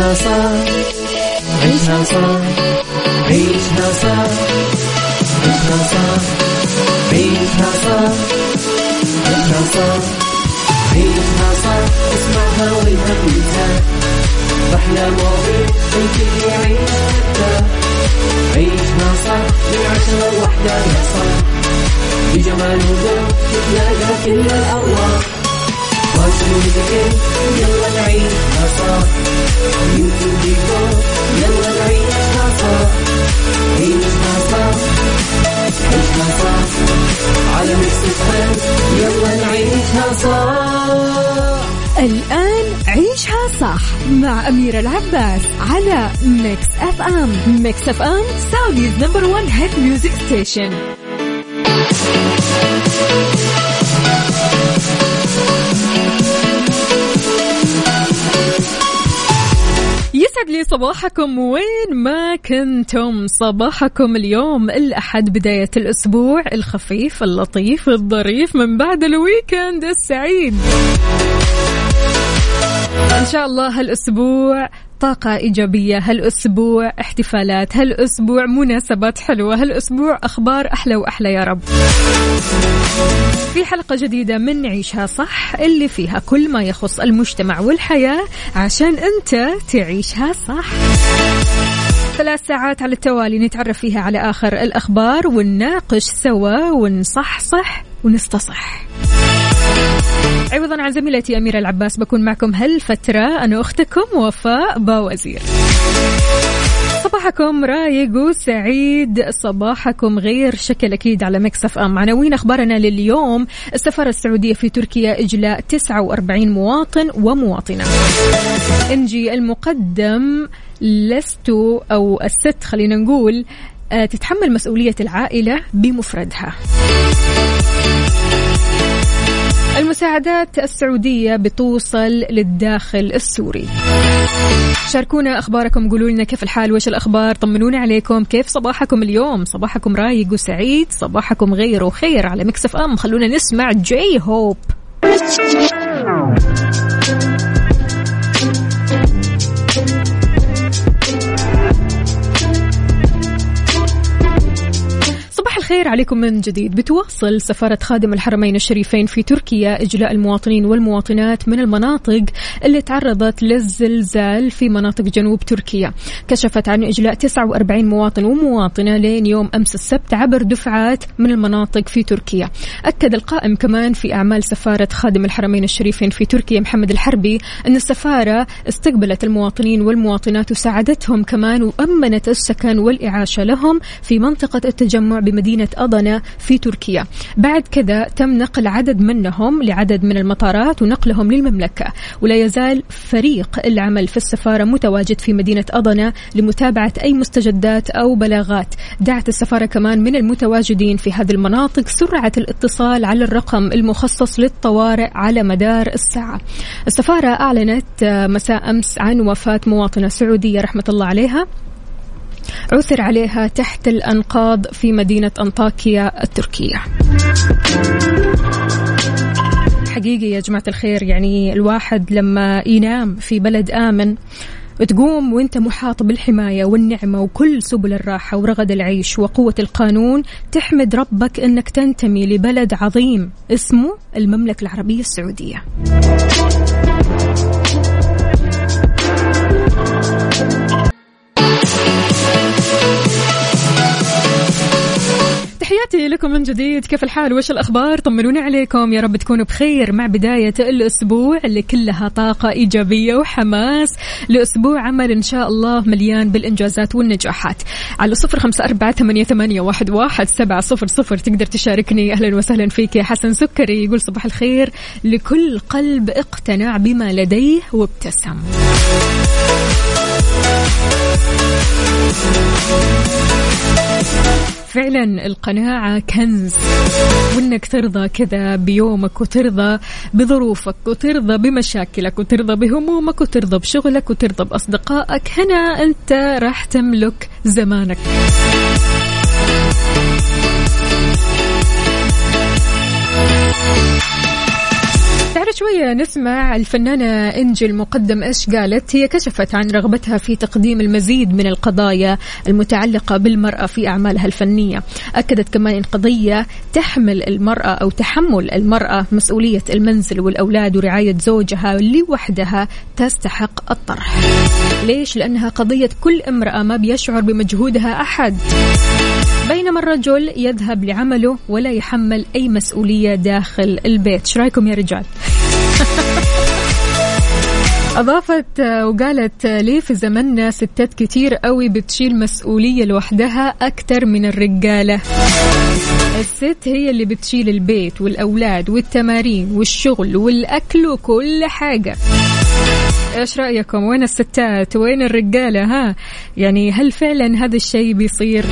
عيشها صح عيشها صح عيشها صح عيشها صح عيشها صح عيشها صح عيشها صح اسمعها والهم ينزاح أحلى مواضيع الكل يعيش عيشها صح من عشرة لوحدة يا صاح بجمال وذوق تتلاقى كل الأرواح يلا نعيشها صح يلا نعيشها صح عيشها صح عيشها صح على Mix يلا نعيشها الآن عيشها صح مع أميرة العباس على Mix FM Mix FM Saudi's number one hit music station يسعد لي صباحكم وين ما كنتم. صباحكم اليوم الأحد بداية الأسبوع الخفيف اللطيف الظريف من بعد الويكند السعيد. إن شاء الله هالأسبوع طاقة إيجابية. هالأسبوع احتفالات هالأسبوع مناسبات حلوة هالأسبوع أخبار أحلى وأحلى يا رب. في حلقة جديدة من نعيشها صح اللي فيها كل ما يخص المجتمع والحياة عشان أنت تعيشها صح. ثلاث ساعات على التوالي نتعرف فيها على آخر الأخبار ونناقش سوا ونصحصح ونستصح. عوضا عن زميلتي أميرة العباس بكون معكم هالفترة. أنا أختكم وفاء باوزير. صباحكم رايق وسعيد صباحكم غير شكل أكيد على مكسف أم. عناوين أخبارنا لليوم السفارة السعودية في تركيا إجلاء 49 مواطن ومواطنة. إنجي المقدم لست أو الست خلينا نقول آه، تتحمل مسؤولية العائلة بمفردها. المساعدات السعودية بتوصل للداخل السوري. شاركونا أخباركم قولوا لنا كيف الحال وش الأخبار؟ طمنونا عليكم كيف صباحكم اليوم؟ صباحكم رايق وسعيد صباحكم غير وخير على Mix FM. خلونا نسمع J-Hope الخير عليكم من جديد. بتواصل سفارة خادم الحرمين الشريفين في تركيا إجلاء المواطنين والمواطنات من المناطق اللي تعرضت للزلزال في مناطق جنوب تركيا. كشفت عن إجلاء 49 مواطن ومواطنة لين يوم أمس السبت عبر دفعات من المناطق في تركيا. أكد القائم كمان في أعمال سفارة خادم الحرمين الشريفين في تركيا محمد الحربي أن السفارة استقبلت المواطنين والمواطنات وساعدتهم كمان وأمنت السكن والإعاشة لهم في منطقة التجمع بمدينة مدينة أضنا في تركيا. بعد كذا تم نقل عدد منهم لعدد من المطارات ونقلهم للمملكة. ولا يزال فريق العمل في السفارة متواجد في مدينة أضنا لمتابعة أي مستجدات أو بلاغات. دعت السفارة كمان من المتواجدين في هذه المناطق سرعة الاتصال على الرقم المخصص للطوارئ على مدار الساعة. السفارة أعلنت مساء أمس عن وفاة مواطنة سعودية رحمة الله عليها. عثر عليها تحت الأنقاض في مدينة أنطاكيا التركية. حقيقي يا جماعة الخير يعني الواحد لما ينام في بلد آمن تقوم وأنت محاط بالحماية والنعمة وكل سبل الراحة ورغد العيش وقوة القانون تحمد ربك إنك تنتمي لبلد عظيم اسمه المملكة العربية السعودية. تحياتي لكم من جديد. كيف الحال؟ وش الأخبار؟ طمنوني عليكم. يا رب تكونوا بخير مع بداية الأسبوع اللي كلها طاقة إيجابية وحماس لأسبوع عمل إن شاء الله مليان بالإنجازات والنجاحات. على صفر خمسة أربعة ثمانية, واحد سبعة صفر صفر. تقدر تشاركني. أهلا وسهلا فيك. يا حسن سكري. يقول صباح الخير لكل قلب اقتنع بما لديه وابتسم. فعلا القناعة كنز وإنك ترضى كذا بيومك وترضى بظروفك وترضى بمشاكلك وترضى بهمومك وترضى بشغلك وترضى بأصدقائك. هنا أنت راح تملك زمانك. شوية نسمع الفنانة إنجي المقدم إيش قالت؟ هي كشفت عن رغبتها في تقديم المزيد من القضايا المتعلقة بالمرأة في أعمالها الفنية. أكدت كمان إن قضية تحمل المرأة أو تحمل المرأة مسؤولية المنزل والأولاد ورعاية زوجها لوحدها تستحق الطرح. ليش؟ لأنها قضية كل امرأة ما بيشعر بمجهودها أحد. بينما الرجل يذهب لعمله ولا يحمل أي مسؤولية داخل البيت. شو رأيكم يا رجال؟ أضافت وقالت ليه في زمننا ستات كتير قوي بتشيل مسؤولية لوحدها أكثر من الرجالة. الست هي اللي بتشيل البيت والأولاد والتمارين والشغل والأكل وكل حاجة. إيش رأيكم؟ وين الستات؟ وين الرجالة؟ ها يعني هل فعلا هذا الشيء بيصير؟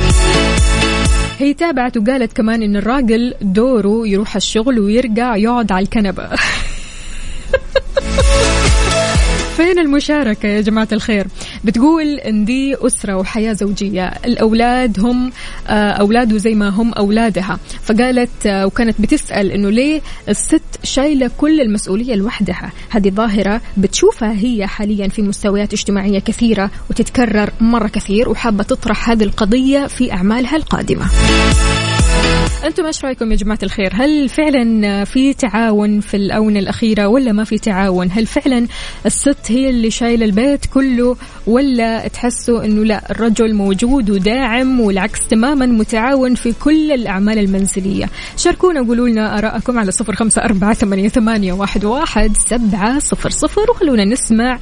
هي تابعت وقالت كمان إن الراجل دوره يروح الشغل ويرجع يقعد على الكنبة. فين المشاركة يا جماعة الخير؟ بتقول إن دي أسرة وحياة زوجية. الأولاد هم آه، أولاده زي ما هم أولادها. فقالت آه، وكانت بتسأل إنه ليه الست شايلة كل المسؤولية لوحدها؟ هذه ظاهرة بتشوفها هي حاليا في مستويات اجتماعية كثيرة وتتكرر مرة كثير وحابة تطرح هذه القضية في أعمالها القادمة. أنتم إيش رايكم يا جماعة الخير؟ هل فعلا في تعاون في الآونة الأخيرة ولا ما في تعاون؟ هل فعلا الست هي اللي شايلة البيت كله ولا تحسوا إنه لا الرجل موجود وداعم والعكس تماما متعاون في كل الأعمال المنزلية؟ شاركونا وقولوا لنا آرائكم على صفر خمسة أربعة ثمانية, واحد, واحد سبعة صفر صفر وخلونا نسمع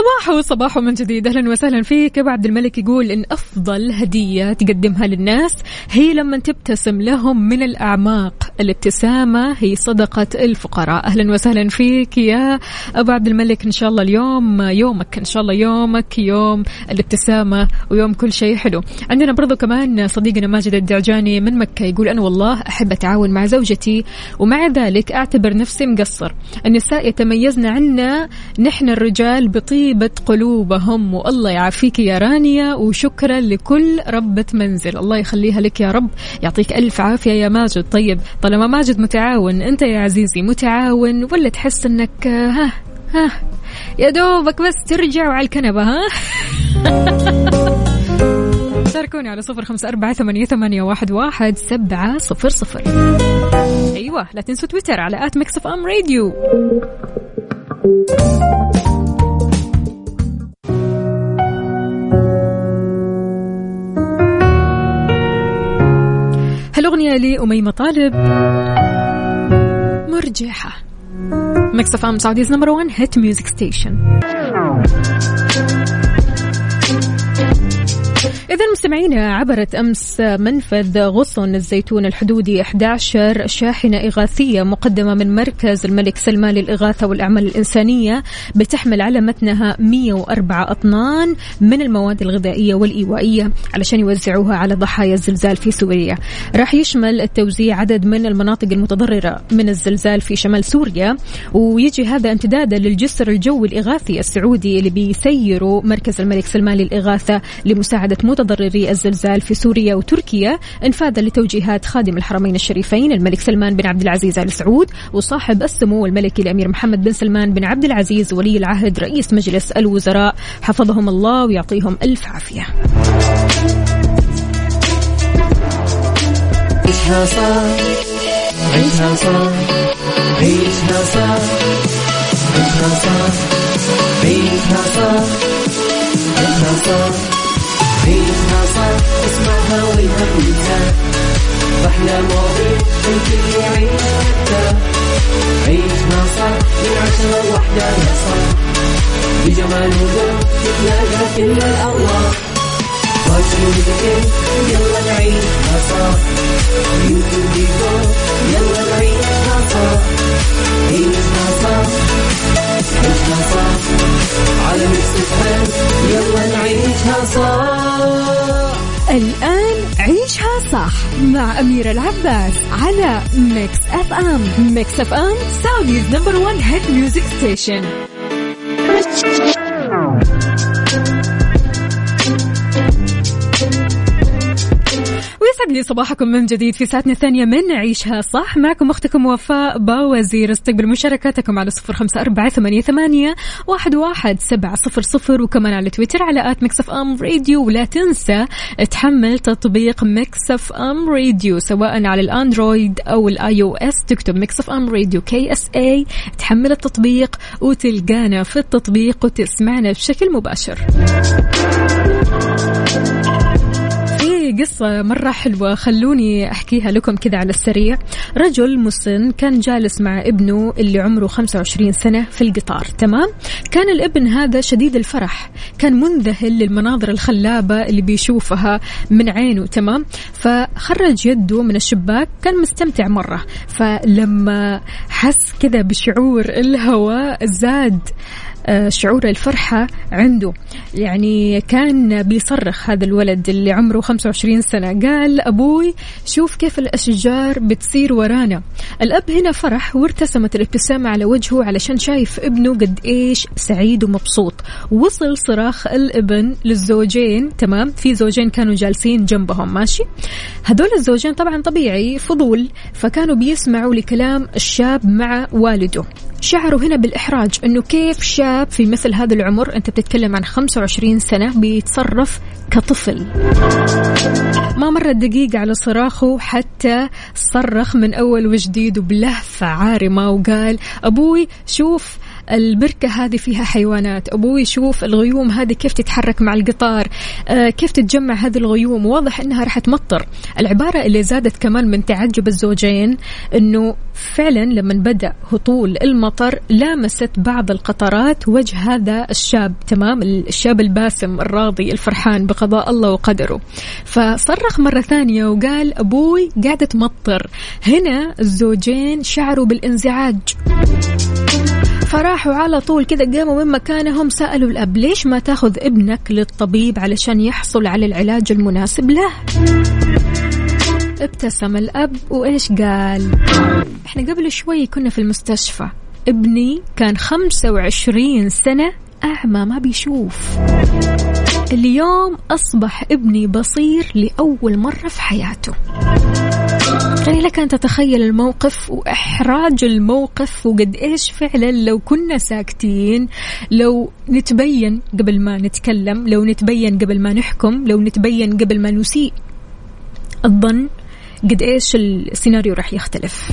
صباحو صباحو من جديد. أهلا وسهلا فيك. أبو عبد الملك يقول إن أفضل هدية تقدمها للناس هي لما تبتسم لهم من الأعماق. الابتسامة هي صدقة الفقراء. أهلا وسهلا فيك يا أبو عبد الملك. إن شاء الله اليوم يومك إن شاء الله يومك يوم الابتسامة ويوم كل شيء حلو. عندنا برضو كمان صديقنا ماجد الدعجاني من مكة يقول أنا والله أحب أتعاون مع زوجتي ومع ذلك أعتبر نفسي مقصر. النساء يتميزن عنا نحن الرجال بطيب طيبة قلوبهم. والله يعافيك يا رانيا وشكرا لكل ربة منزل. الله يخليها لك يا رب. يعطيك ألف عافية يا ماجد. طيب طالما ماجد متعاون أنت يا عزيزي متعاون ولا تحس أنك ها ها يا دوبك بس ترجع على الكنبة ها؟ شاركوني على صفر خمسة أربعة ثمانية, ثمانية واحد, واحد سبعة صفر صفر. أيوة لا تنسوا تويتر على at Mix FM Radio. هالأغنية لأميمة طالب. مرجحة. Mix FM Saudi's number 1 hit music station إذا مستمعينا عبرت أمس منفذ غصن الزيتون الحدودي 11 شاحنة إغاثية مقدمة من مركز الملك سلمان للإغاثة والأعمال الإنسانية بتحمل على متنها 104 أطنان من المواد الغذائية والإيوائية علشان يوزعوها على ضحايا الزلزال في سوريا. راح يشمل التوزيع عدد من المناطق المتضررة من الزلزال في شمال سوريا ويجي هذا امتدادا للجسر الجوي الإغاثي السعودي اللي بيسيره مركز الملك سلمان للإغاثة لمساعدة متضرري الزلزال في سوريا وتركيا. انفاذا لتوجيهات خادم الحرمين الشريفين الملك سلمان بن عبد العزيز آل سعود وصاحب السمو الملكي الأمير محمد بن سلمان بن عبد العزيز ولي العهد رئيس مجلس الوزراء. حفظهم الله ويعطيهم ألف عافية. عيشها صار عيشها صار عيشها صار عيشها صار عيشها صار عيشها صار عيشها صح اسمعها والهم ينزاح أحلى مواضيع الكل يعيش حتى عيشها صح من عشرة لوحدة يا صاح بجمال وذوق تتلاقى كل الأرواح يلا نعيشها صح يوتيوب صح مع أميرة العباس على Mix FM Mix FM Saudi's number one hit music station يسعد لي صباحكم من جديد في ساعتنا الثانية من عيشها صح. معكم أختكم وفاء باوزير. استقبل مشاركاتكم على صفر خمسة أربعة ثمانية, ثمانية واحد, واحد سبعة صفر صفر وكمان على تويتر على at Mix FM Radio. ولا تنسى تحمل تطبيق Mix FM Radio سواء على ال Android أو ال iOS. تكتب Mix FM Radio KSA تحمل التطبيق وتلقانا في التطبيق وتسمعنا بشكل مباشر. قصة مرة حلوة خلوني أحكيها لكم كذا على السريع. رجل مسن كان جالس مع ابنه اللي عمره 25 سنة في القطار تمام؟ كان الابن هذا شديد الفرح كان منذهل للمناظر الخلابة اللي بيشوفها من عينه تمام؟ فخرج يده من الشباك كان مستمتع مرة. فلما حس كذا بشعور الهواء زاد. شعور الفرحة عنده. يعني كان بيصرخ هذا الولد اللي عمره 25 سنة. قال أبوي شوف كيف الأشجار بتصير ورانا. الأب هنا فرح وارتسمت الابتسامة على وجهه علشان شايف ابنه قد إيش سعيد ومبسوط. وصل صراخ الابن للزوجين. تمام؟ في زوجين كانوا جالسين جنبهم. ماشي؟ هذول الزوجين طبعا طبيعي فضول. فكانوا بيسمعوا لكلام الشاب مع والده. شعروا هنا بالإحراج أنه كيف شاب في مثل هذا العمر أنت بتتكلم عن 25 سنة بيتصرف كطفل. ما مرت دقيقة على صراخه حتى صرخ من أول وجديد وبلهفة عارمة وقال أبوي شوف البركة هذه فيها حيوانات. أبوي شوف الغيوم هذه كيف تتحرك مع القطار آه كيف تتجمع هذه الغيوم. واضح أنها راح تمطر. العبارة اللي زادت كمان من تعجب الزوجين أنه فعلا لما بدأ هطول المطر لامست بعض القطرات وجه هذا الشاب تمام؟ الشاب الباسم الراضي الفرحان بقضاء الله وقدره. فصرخ مرة ثانية وقال أبوي قاعدة تمطر. هنا الزوجين شعروا بالإنزعاج. فراحوا على طول كذا قاموا من مكانهم سألوا الأب ليش ما تاخذ ابنك للطبيب علشان يحصل على العلاج المناسب له؟ ابتسم الأب وإيش قال؟ إحنا قبل شوي كنا في المستشفى. ابني كان 25 سنة أعمى ما بيشوف. اليوم أصبح ابني بصير لأول مرة في حياته. يعني لك أن تتخيل الموقف وإحراج الموقف وقد إيش فعلا لو كنا ساكتين لو نتبين قبل ما نتكلم لو نتبين قبل ما نحكم لو نتبين قبل ما نسيء الظن قد إيش السيناريو راح يختلف.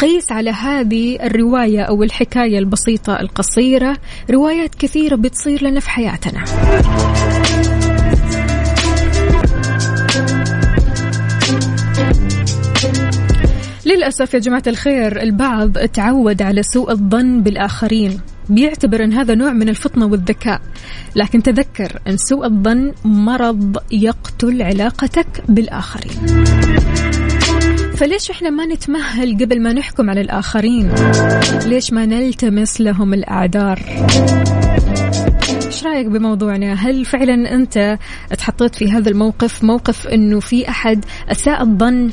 قيس على هذه الرواية أو الحكاية البسيطة القصيرة روايات كثيرة بتصير لنا في حياتنا. للأسف يا جماعة الخير البعض تعود على سوء الظن بالآخرين. بيعتبر أن هذا نوع من الفطنة والذكاء. لكن تذكر أن سوء الظن مرض يقتل علاقتك بالآخرين. فليش إحنا ما نتمهل قبل ما نحكم على الآخرين؟ ليش ما نلتمس لهم الأعذار؟ إيش رأيك بموضوعنا؟ هل فعلا أنت تحطيت في هذا الموقف موقف إنه في أحد أساء الظن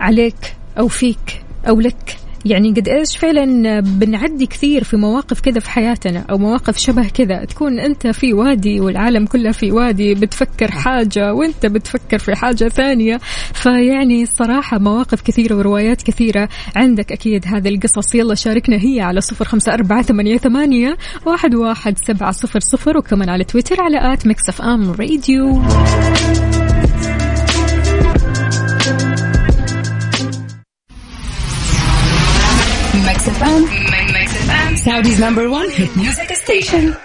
عليك؟ أو فيك أو لك. يعني قد إيش فعلا بنعدي كثير في مواقف كذا في حياتنا أو مواقف شبه كذا؟ تكون أنت في وادي والعالم كله في وادي بتفكر حاجة وأنت بتفكر في حاجة ثانية. فيعني الصراحة مواقف كثيرة وروايات كثيرة. عندك أكيد هذه القصص. يلا شاركنا هي على صفر خمسة أربعة ثمانية, ثمانية واحد, واحد سبعة صفر صفر وكمان على تويتر على at ميكس أم radio. FM, Saudi's number one hit music station.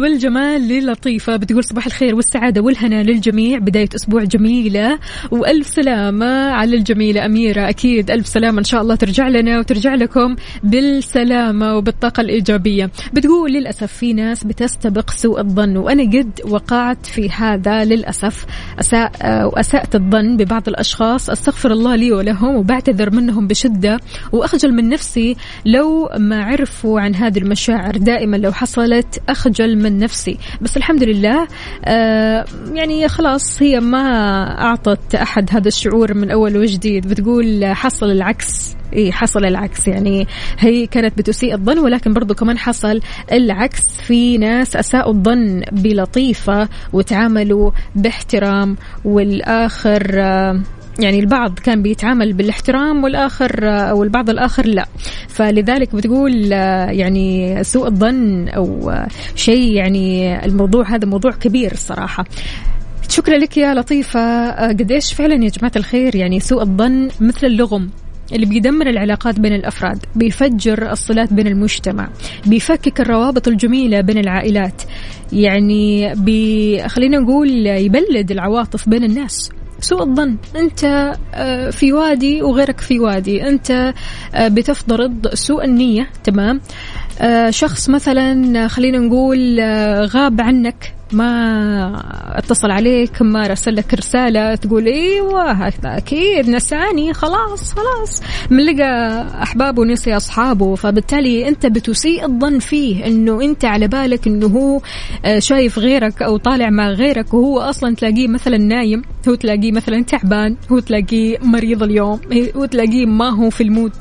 والجمال للطيفة. بتقول صباح الخير والسعادة والهنا للجميع. بداية أسبوع جميلة وألف سلامة على الجميلة أميرة. أكيد ألف سلامة. إن شاء الله ترجع لنا وترجع لكم بالسلامة وبالطاقة الإيجابية. بتقول للأسف في ناس بتستبق سوء الظن وأنا قد وقعت في هذا للأسف. أساء وأسأت الظن ببعض الأشخاص. أستغفر الله لي ولهم وبعتذر منهم بشدة. وأخجل من نفسي لو ما عرفوا عن هذه المشاعر. دائما لو حصلت أخجل من نفسي. بس الحمد لله آه يعني خلاص هي ما أعطت أحد هذا الشعور من أول وجديد. بتقول حصل العكس. إيه حصل العكس. يعني هي كانت بتسيء الظن ولكن برضو كمان حصل العكس. في ناس أساءوا الظن بلطيفة وتعاملوا باحترام والآخر آه يعني البعض كان بيتعامل بالاحترام والآخر أو البعض الآخر لا. فلذلك بتقول يعني سوء الظن أو شيء يعني الموضوع هذا موضوع كبير الصراحة. شكرا لك يا لطيفة. قديش فعلا يا جماعة الخير يعني سوء الظن مثل اللغم اللي بيدمر العلاقات بين الأفراد، بيفجر الصلات بين المجتمع، بيفكك الروابط الجميلة بين العائلات، يعني بي خلينا نقول يبلد العواطف بين الناس. سوء الظن. أنت في وادي وغيرك في وادي. أنت بتفترض سوء النية تمام؟ شخص مثلا خلينا نقول غاب عنك ما اتصل عليك ما رسل لك رسالة تقول إيوه أكيد نساني خلاص خلاص. من لقى أحبابه نسي أصحابه فبالتالي أنت بتسيء الظن فيه إنه أنت على بالك إنه هو شايف غيرك أو طالع مع غيرك وهو أصلا تلاقيه مثلا نايم هو تلاقيه مثلا تعبان هو تلاقيه مريض اليوم هو تلاقيه ما هو في ال mood.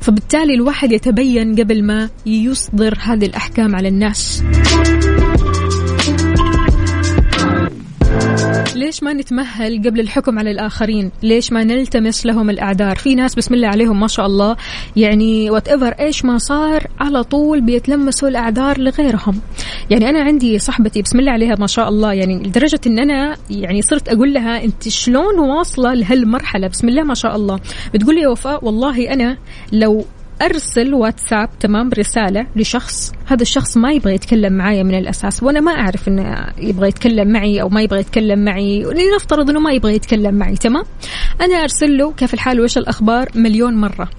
فبالتالي الواحد يتبين قبل ما يصدر هذه الأحكام على الناس. ليش ما نتمهل قبل الحكم على الآخرين؟ ليش ما نلتمس لهم الأعذار؟ في ناس بسم الله عليهم ما شاء الله يعني whatever إيش ما صار على طول بيتلمسوا الأعذار لغيرهم. يعني أنا عندي صاحبتي بسم الله عليها ما شاء الله يعني لدرجة إن أنا يعني صرت أقول لها أنت شلون واصلة لهالمرحلة؟ بسم الله ما شاء الله. بتقول لي وفاء والله أنا لو أرسل واتساب تمام رسالة لشخص هذا الشخص ما يبغى يتكلم معي من الأساس وأنا ما أعرف إنه يبغى يتكلم معي أو ما يبغى يتكلم معي لنفترض إنه ما يبغى يتكلم معي تمام؟ أنا أرسل له كيف الحال وإيش الأخبار مليون مرة.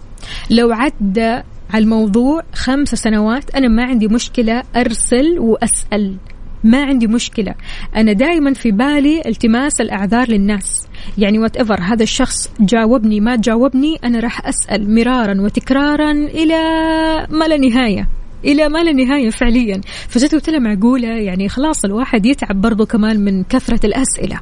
لو عدى على الموضوع خمس سنوات أنا ما عندي مشكلة أرسل وأسأل. ما عندي مشكلة. أنا دائما في بالي التماس الأعذار للناس. يعني وات ايفر هذا الشخص جاوبني ما جاوبني أنا راح أسأل مرارا وتكرارا إلى ما لا نهاية. إلى ما لا نهاية فعليا. فجت قلت لها معقولة؟ يعني خلاص الواحد يتعب برضه كمان من كثرة الأسئلة.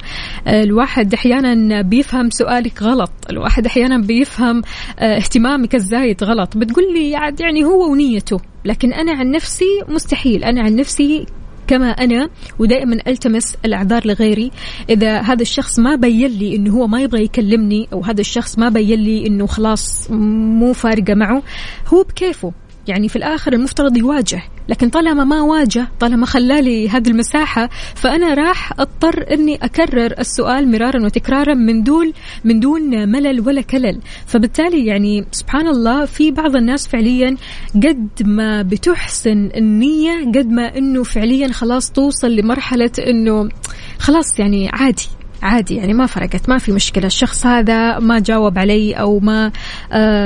الواحد أحيانا بيفهم سؤالك غلط. الواحد أحيانا بيفهم اهتمامك الزايد غلط. بتقول لي يعني هو ونيته. لكن أنا عن نفسي مستحيل. أنا عن نفسي كما أنا ودائما ألتمس الأعذار لغيري. إذا هذا الشخص ما بين لي إنه هو ما يبغى يكلمني أو هذا الشخص ما بين لي إنه خلاص مو فارقة معه هو بكيفه. يعني في الآخر المفترض يواجه. لكن طالما ما واجه طالما خلالي هذه المساحة فأنا راح أضطر أني أكرر السؤال مرارا وتكرارا من دون من دون ملل ولا كلل. فبالتالي يعني سبحان الله في بعض الناس فعليا قد ما بتحسن النية قد ما أنه فعليا خلاص توصل لمرحلة أنه خلاص يعني عادي. عادي يعني ما فرقت ما في مشكلة. الشخص هذا ما جاوب علي أو ما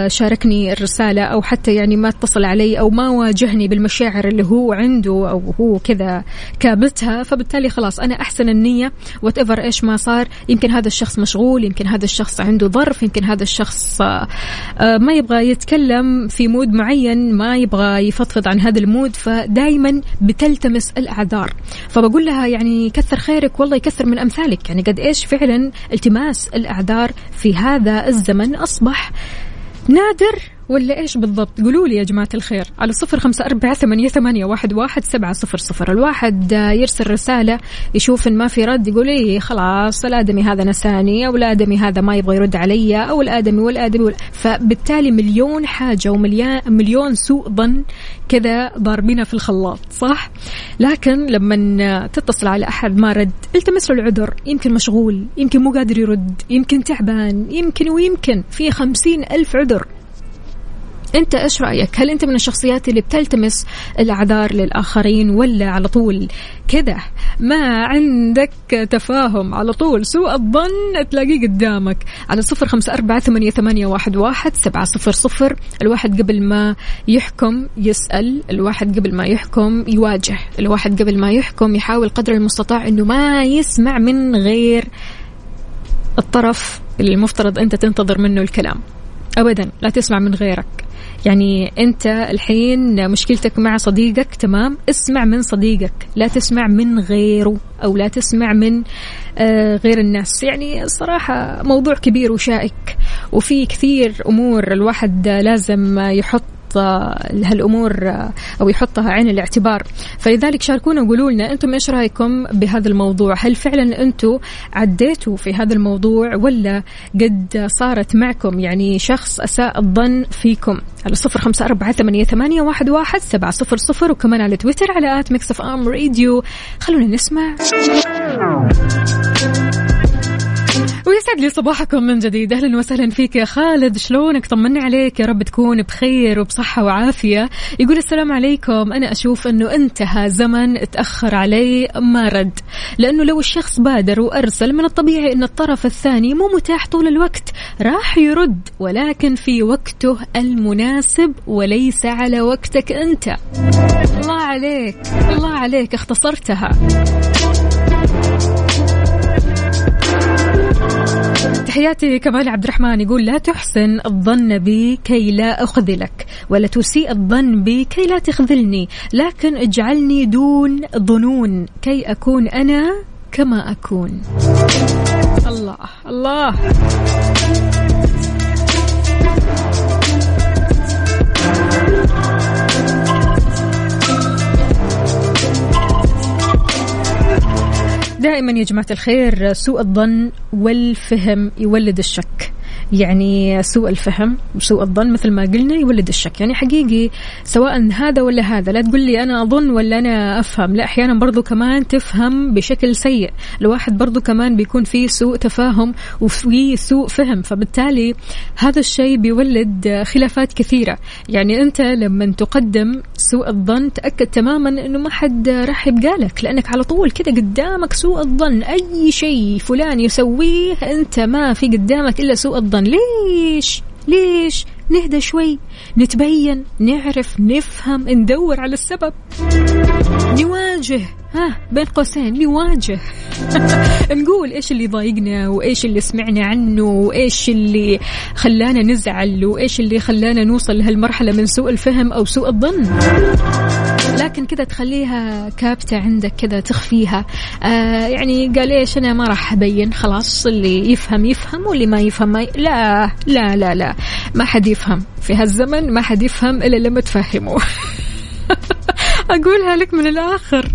شاركني الرسالة أو حتى يعني ما اتصل علي أو ما واجهني بالمشاعر اللي هو عنده أو هو كذا كابتها فبالتالي خلاص أنا أحسن النية whatever إيش ما صار. يمكن هذا الشخص مشغول يمكن هذا الشخص عنده ظرف يمكن هذا الشخص ما يبغى يتكلم في mood معين ما يبغى يفضفض عن هذا ال mood. فدائما بتلتمس الأعذار. فبقول لها يعني كثر خيرك والله يكثر من أمثالك. يعني قد إيش فعلا التماس الأعذار في هذا الزمن أصبح نادر ولا إيش بالضبط؟ قولوا لي يا جماعة الخير. على صفر خمسة أربعة ثمانية, ثمانية واحد, واحد سبعة صفر صفر. الواحد يرسل رسالة يشوف إن ما في رد يقول إيه خلاص الآدمي هذا نساني أو الآدمي هذا ما يبغى يرد علي أو الآدمي والآدمي وال... فبالتالي مليون حاجة ومليون مليون سوء ظن كذا ضاربينها في الخلاط صح؟ لكن لما تتصل على أحد ما رد التمس له العذر يمكن مشغول يمكن مو قادر يرد يمكن تعبان يمكن ويمكن في خمسين ألف عذر. انت إيش رأيك؟ هل انت من الشخصيات اللي بتلتمس الأعذار للآخرين ولا على طول كذا ما عندك تفاهم. على طول سوء الظن تلاقيه قدامك. على صفر خمسة أربعة ثمانية, ثمانية واحد, واحد سبعة صفر صفر. الواحد قبل ما يحكم يسأل. الواحد قبل ما يحكم يواجه. الواحد قبل ما يحكم يحاول قدر المستطاع أنه ما يسمع من غير الطرف اللي المفترض أنت تنتظر منه الكلام. أبدا لا تسمع من غيرك. يعني أنت الحين مشكلتك مع صديقك تمام؟ اسمع من صديقك لا تسمع من غيره أو لا تسمع من آه غير الناس. يعني صراحة موضوع كبير وشائك وفي كثير أمور الواحد لازم يحط هالأمور أو يحطها عين الاعتبار. فلذلك شاركونا وقولوا لنا أنتم إيش رأيكم بهذا الموضوع؟ هل فعلا أنتم عديتوا في هذا الموضوع ولا قد صارت معكم؟ يعني شخص أساء الظن فيكم. على صفر خمسة أربعة ثمانية, ثمانية واحد, واحد سبعة صفر صفر وكمان على تويتر على at Mix FM radio. خلونا نسمع. ويسعد لي صباحكم من جديد. أهلا وسهلا فيك يا خالد. شلونك؟ طمنا عليك. يا رب تكون بخير وبصحة وعافية. يقول السلام عليكم. أنا أشوف إنه انتهى زمن تأخر علي ما رد. لأنه لو الشخص بادر وأرسل من الطبيعي إن الطرف الثاني مو متاح طول الوقت راح يرد. ولكن في وقته المناسب وليس على وقتك أنت. الله عليك. الله عليك. اختصرتها. تحياتي كمال عبد الرحمن يقول لا تحسن الظن بي كي لا أخذلك ولا تسيء الظن بي كي لا تخذلني لكن اجعلني دون ظنون كي أكون أنا كما أكون. الله الله. دائما يا جماعة الخير سوء الظن والفهم يولد الشك. يعني سوء الفهم وسوء الظن مثل ما قلنا يولد الشك. يعني حقيقي سواء هذا ولا هذا لا تقول لي أنا أظن ولا أنا أفهم. لا أحيانا برضو كمان تفهم بشكل سيء. الواحد برضو كمان بيكون فيه سوء تفاهم وفي سوء فهم. فبالتالي هذا الشيء بيولد خلافات كثيرة. يعني أنت لما تقدم سوء الظن تأكد تماما أنه ما حد راح يبقالك لأنك على طول كده قدامك سوء الظن. أي شيء فلان يسويه أنت ما في قدامك إلا سوء الظن. ليش؟ ليش؟ نهدى شوي. نتبين نعرف نفهم ندور على السبب. نواجه. ها بين قوسين. نواجه. نقول إيش اللي ضايقنا وإيش اللي سمعنا عنه وإيش اللي خلانا نزعل وإيش اللي خلانا نوصل لهالمرحلة من سوء الفهم أو سوء الظن. لكن كذا تخليها كابتة عندك كذا تخفيها. آه يعني قال إيش أنا ما راح أبين. خلاص اللي يفهم يفهم واللي ما يفهم ما ي... لا لا لا لا ما حد يفهم. في هالزمن ما حد يفهم إلا لما تفهمه. أقولها لك من الآخر.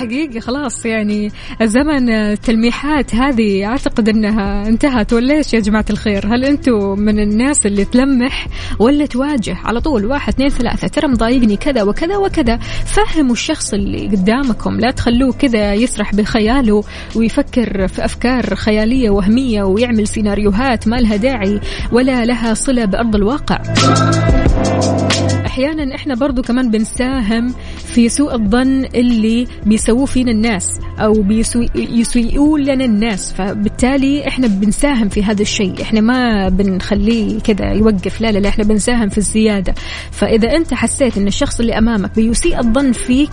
حقيقة خلاص يعني زمن التلميحات هذه أعتقد أنها انتهت ولا إيش يا جماعة الخير؟ هل أنتم من الناس اللي تلمح ولا تواجه على طول؟ واحد اثنين ثلاثة ترى مضايقني كذا وكذا وكذا. فهموا الشخص اللي قدامكم لا تخلوه كذا يسرح بخياله ويفكر في أفكار خيالية وهمية ويعمل سيناريوهات ما لها داعي ولا لها صلة بأرض الواقع. أحيانا إحنا برضو كمان بنساهم في سوء الظن اللي بيسووه فينا الناس أو بيسيئوا لنا الناس. فبالتالي إحنا بنساهم في هذا الشيء. إحنا ما بنخليه كذا يوقف. لا لا لا إحنا بنساهم في الزيادة. فإذا أنت حسيت إن الشخص اللي أمامك بيسيء الظن فيك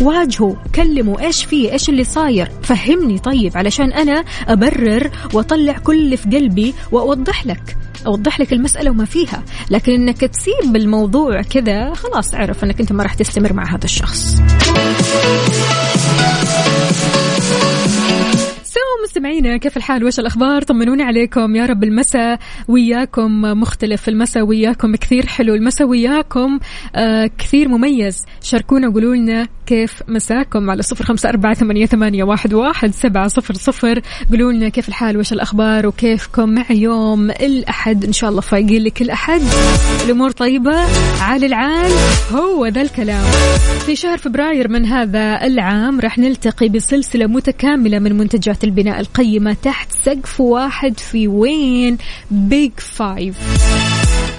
واجهه كلمه إيش فيه؟ إيش اللي صاير؟ فهمني طيب علشان أنا أبرر وأطلع كل اللي في قلبي وأوضح لك. أوضح لك المسألة وما فيها. لكن إنك تسيب الموضوع كذا خلاص اعرف إنك أنت ما راح تستمر مع هذا الشخص. مستمعينا كيف الحال؟ وش الأخبار؟ طمنوني عليكم. يا رب المساء وياكم مختلف المساء وياكم كثير حلو المساء وياكم آه كثير مميز. شاركونا وقولوا لنا كيف مساكم على صفر خمسة أربعة ثمانية, ثمانية واحد, واحد سبعة صفر صفر. قولوا لنا كيف الحال؟ وش الأخبار؟ وكيفكم؟ مع يوم الأحد. إن شاء الله فايقين لكل أحد. الأمور طيبة؟ عال العال. هو ذا الكلام. في شهر فبراير من هذا العام راح نلتقي بسلسلة متكاملة من منتجات البناء القيمة تحت سقف واحد في وين بيج فايف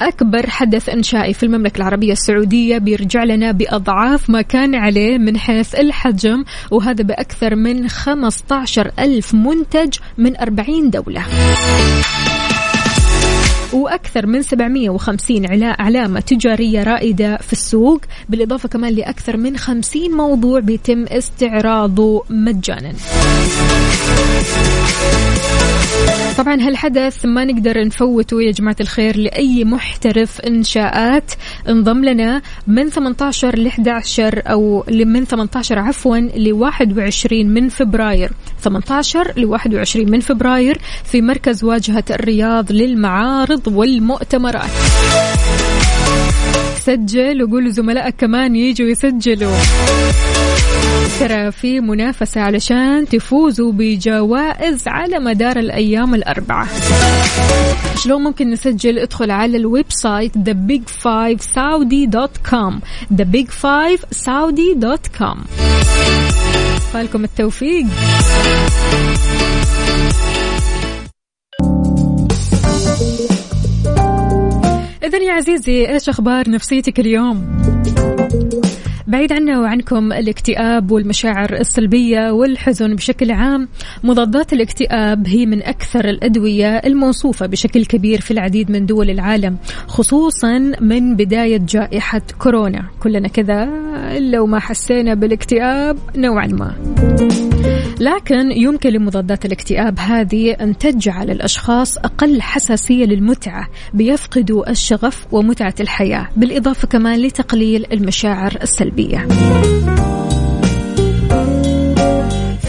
أكبر حدث إنشائي في المملكة العربية السعودية بيرجع لنا بأضعاف ما كان عليه من حيث الحجم وهذا بأكثر من 15 ألف منتج من 40 دولة. وأكثر من 750 علامة تجارية رائدة في السوق بالإضافة كمان لأكثر من 50 موضوع بيتم استعراضه مجانا. طبعا هالحدث ما نقدر نفوته يا جماعة الخير لأي محترف إنشاءات. انضم لنا من 18 ل 11 أو من 18 عفوا ل 21 من فبراير. 18 ل 21 من فبراير في مركز واجهة الرياض للمعارض والمؤتمرات. سجل وقول زملائك كمان يجوا يسجلوا. ترى في منافسة علشان تفوزوا بجوائز على مدار الأيام الأربعة. شلون ممكن نسجل؟ ادخل على ال website thebig5saudi.com thebig5saudi.com فألكم التوفيق. إذا يا عزيزي إيش أخبار نفسيتك اليوم؟ بعيد عنا وعنكم الاكتئاب والمشاعر السلبية والحزن بشكل عام. مضادات الاكتئاب هي من أكثر الأدوية الموصوفة بشكل كبير في العديد من دول العالم خصوصا من بداية جائحة كورونا. كلنا كذا لو ما حسينا بالاكتئاب نوعا ما. لكن يمكن لمضادات الاكتئاب هذه أن تجعل الأشخاص أقل حساسية للمتعة بيفقدوا الشغف ومتعة الحياة بالإضافة كمان لتقليل المشاعر السلبية.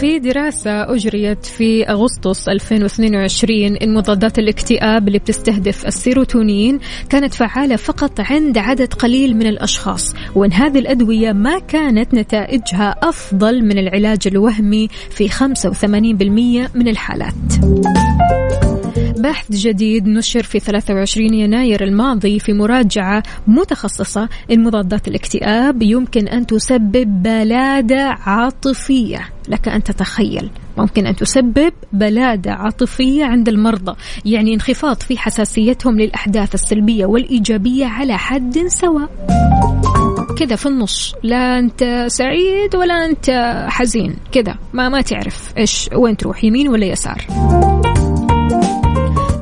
في دراسة أجريت في أغسطس 2022 إن مضادات الاكتئاب اللي بتستهدف السيروتونين كانت فعالة فقط عند عدد قليل من الأشخاص وإن هذه الأدوية ما كانت نتائجها أفضل من العلاج الوهمي في 85% من الحالات. بحث جديد نشر في 23 يناير الماضي في مراجعة متخصصة إن مضادات الاكتئاب يمكن أن تسبب بلادة عاطفية. لك أن تتخيل. ممكن أن تسبب بلادة عاطفية عند المرضى. يعني انخفاض في حساسيتهم للأحداث السلبية والإيجابية على حد سواء. كذا في النص. لا أنت سعيد ولا أنت حزين. كذا. ما ما تعرف إيش وين تروح يمين ولا يسار.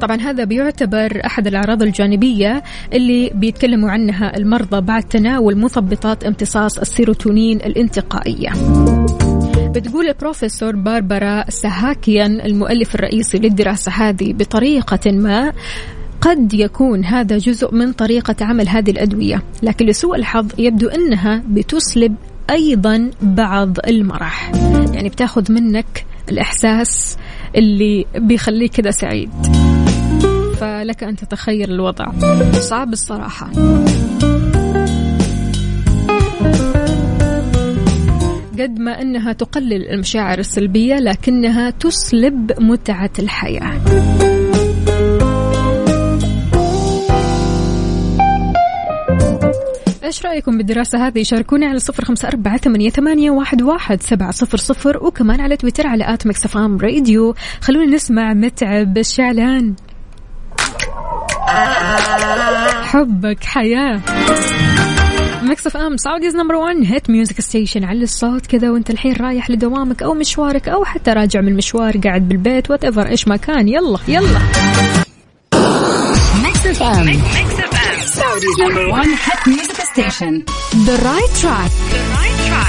طبعا هذا بيعتبر أحد الأعراض الجانبية اللي بيتكلموا عنها المرضى بعد تناول مثبطات امتصاص السيروتونين الانتقائية. بتقول البروفيسور باربرا سهاكيان المؤلف الرئيسي للدراسة هذه بطريقة ما قد يكون هذا جزء من طريقة عمل هذه الأدوية. لكن لسوء الحظ يبدو أنها بتسلب أيضا بعض المرح. يعني بتاخذ منك الإحساس اللي بيخليك كذا سعيد. فلك أن تتخيل الوضع. صعب الصراحة. قد ما أنها تقلل المشاعر السلبية لكنها تسلب متعة الحياة. إيش رأيكم بالدراسة هذه؟ شاركوني على صفر خمسة أربعة ثمانية, ثمانية واحد, واحد سبعة صفر صفر وكمان على تويتر على at Mix radio. خلونا نسمع متعب الشعلان. حبك حياة. Mix FM Saudi's number 1 hit music station على الصوت كذا وانت الحين رايح لدوامك أو مشوارك أو حتى راجع من المشوار قاعد بالبيت whatever إيش ما كان يلا يلا. Mix FM. Saudi's number 1 hit music station the right track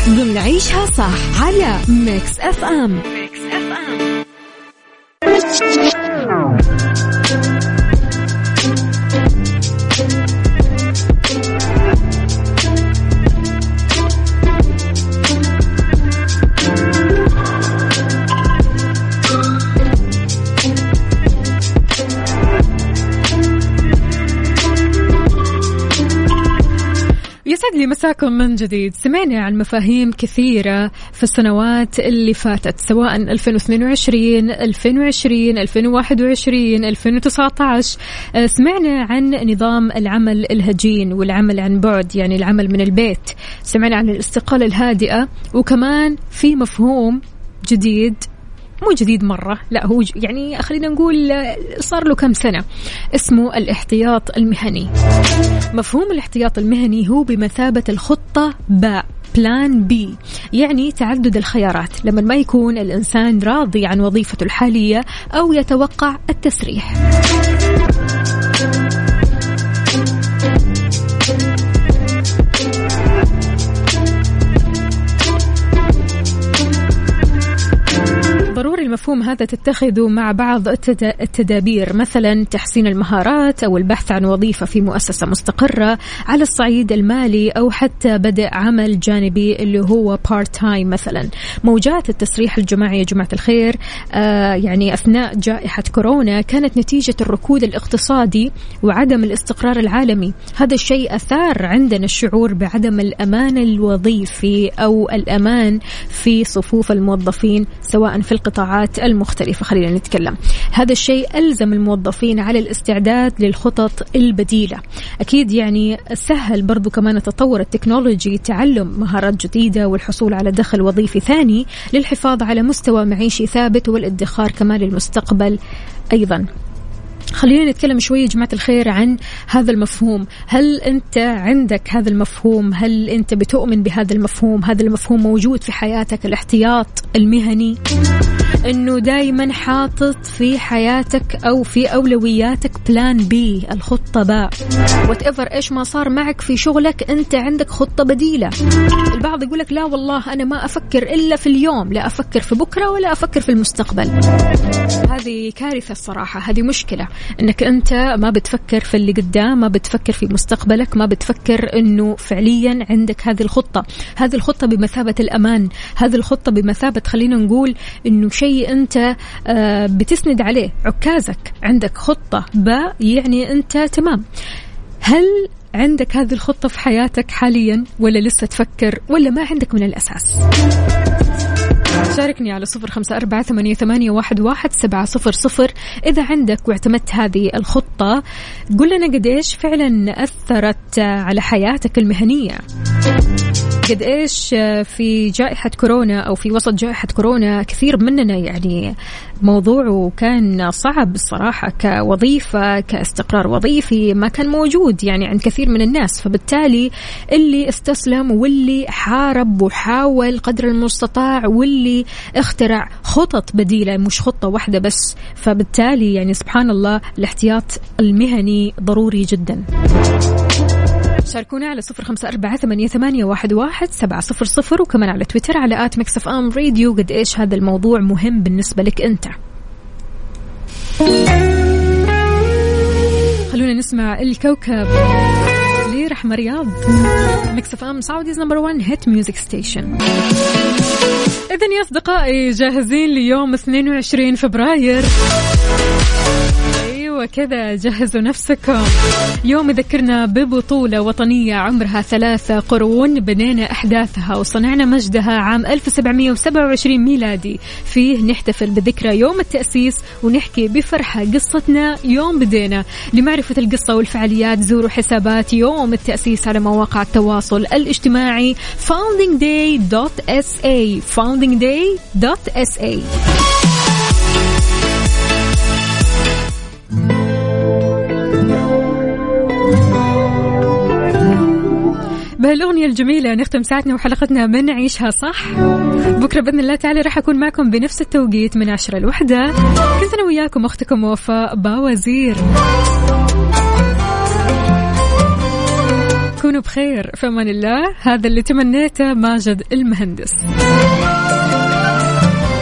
ضمن عيشها صح على Mix FM Mix FM. يسعد لي مساكم من جديد. سمعنا عن مفاهيم كثيرة في السنوات اللي فاتت سواء 2022 2020 2021 2019 سمعنا عن نظام العمل الهجين والعمل عن بعد يعني العمل من البيت. سمعنا عن الاستقالة الهادئة وكمان في مفهوم جديد مو جديد مرة لا هو يعني خلينا نقول صار له كم سنة اسمه الاحتياط المهني. مفهوم الاحتياط المهني هو بمثابة الخطة باء بلان بي يعني تعدد الخيارات لما ما يكون الإنسان راضي عن وظيفته الحالية أو يتوقع التسريح. المفهوم هذا تتخذه مع بعض التدابير مثلا تحسين المهارات أو البحث عن وظيفة في مؤسسة مستقرة على الصعيد المالي أو حتى بدء عمل جانبي اللي هو part time مثلا. موجات التسريح الجماعي يا جماعة الخير آه يعني أثناء جائحة كورونا كانت نتيجة الركود الاقتصادي وعدم الاستقرار العالمي. هذا الشيء أثار عندنا الشعور بعدم الأمان الوظيفي أو الأمان في صفوف الموظفين سواء في القطاعات المختلفة. خلينا نتكلم. هذا الشيء ألزم الموظفين على الاستعداد للخطط البديلة. أكيد يعني سهل برضو كمان التطور التكنولوجي تعلم مهارات جديدة والحصول على دخل وظيفي ثاني للحفاظ على مستوى معيشي ثابت والادخار كمان للمستقبل أيضا. خلينا نتكلم شوية جماعة الخير عن هذا المفهوم. هل أنت عندك هذا المفهوم؟ هل أنت بتؤمن بهذا المفهوم؟ هذا المفهوم موجود في حياتك الاحتياط المهني؟ إنه دائما حاطط في حياتك أو في أولوياتك plan B الخطة باء whatever إيش ما صار معك في شغلك أنت عندك خطة بديلة. البعض يقول لك لا والله أنا ما أفكر إلا في اليوم. لا أفكر في بكرة ولا أفكر في المستقبل. هذه كارثة الصراحة هذه مشكلة. إنك أنت ما بتفكر في اللي قدام ما بتفكر في مستقبلك ما بتفكر إنه فعليا عندك هذه الخطة. هذه الخطة بمثابة الأمان. هذه الخطة بمثابة خلينا نقول إنه شيء أنت آه، بتسند عليه. عكازك عندك خطة باء يعني أنت تمام. هل عندك هذه الخطة في حياتك حاليا ولا لسه تفكر ولا ما عندك من الأساس؟ شاركني على صفر خمسة أربعة ثمانية, ثمانية واحد, واحد سبعة صفر صفر. إذا عندك واعتمدت هذه الخطة قل لنا قد إيش فعلا أثرت على حياتك المهنية. قد إيش في جائحة كورونا أو في وسط جائحة كورونا كثير مننا يعني موضوعه كان صعب الصراحة كوظيفة كاستقرار وظيفي ما كان موجود يعني عند كثير من الناس. فبالتالي اللي استسلم واللي حارب وحاول قدر المستطاع واللي اخترع خطط بديلة مش خطة واحدة بس. فبالتالي يعني سبحان الله الاحتياط المهني ضروري جدا. شاركونا على صفر خمسة أربعة ثمانية, واحد, واحد سبعة صفر صفر وكمان على تويتر على at Mix FM radio قد إيش هذا الموضوع مهم بالنسبة لك أنت. خلونا نسمع الكوكب. لرحمة رياض Mix FM Saudi's number 1 hit music station إذا يا أصدقائي جاهزين ليوم 22 فبراير. وكذا جهزوا نفسكم. يوم يذكرنا ببطولة وطنية عمرها ثلاثة قرون بنينا أحداثها وصنعنا مجدها عام 1727 ميلادي. فيه نحتفل بذكرى يوم التأسيس ونحكي بفرحة قصتنا يوم بدينا. لمعرفة القصة والفعاليات زوروا حسابات يوم التأسيس على مواقع التواصل الاجتماعي foundingday.sa foundingday.sa بهالأغنية الجميلة نختم ساعتنا وحلقتنا من نعيشها صح. بكرة بإذن الله تعالى راح أكون معكم بنفس التوقيت من عشرة الوحدة كنت أنا وياكم أختكم وفاء باوزير. كونوا بخير في أمان الله. هذا اللي تمنيته ماجد المهندس.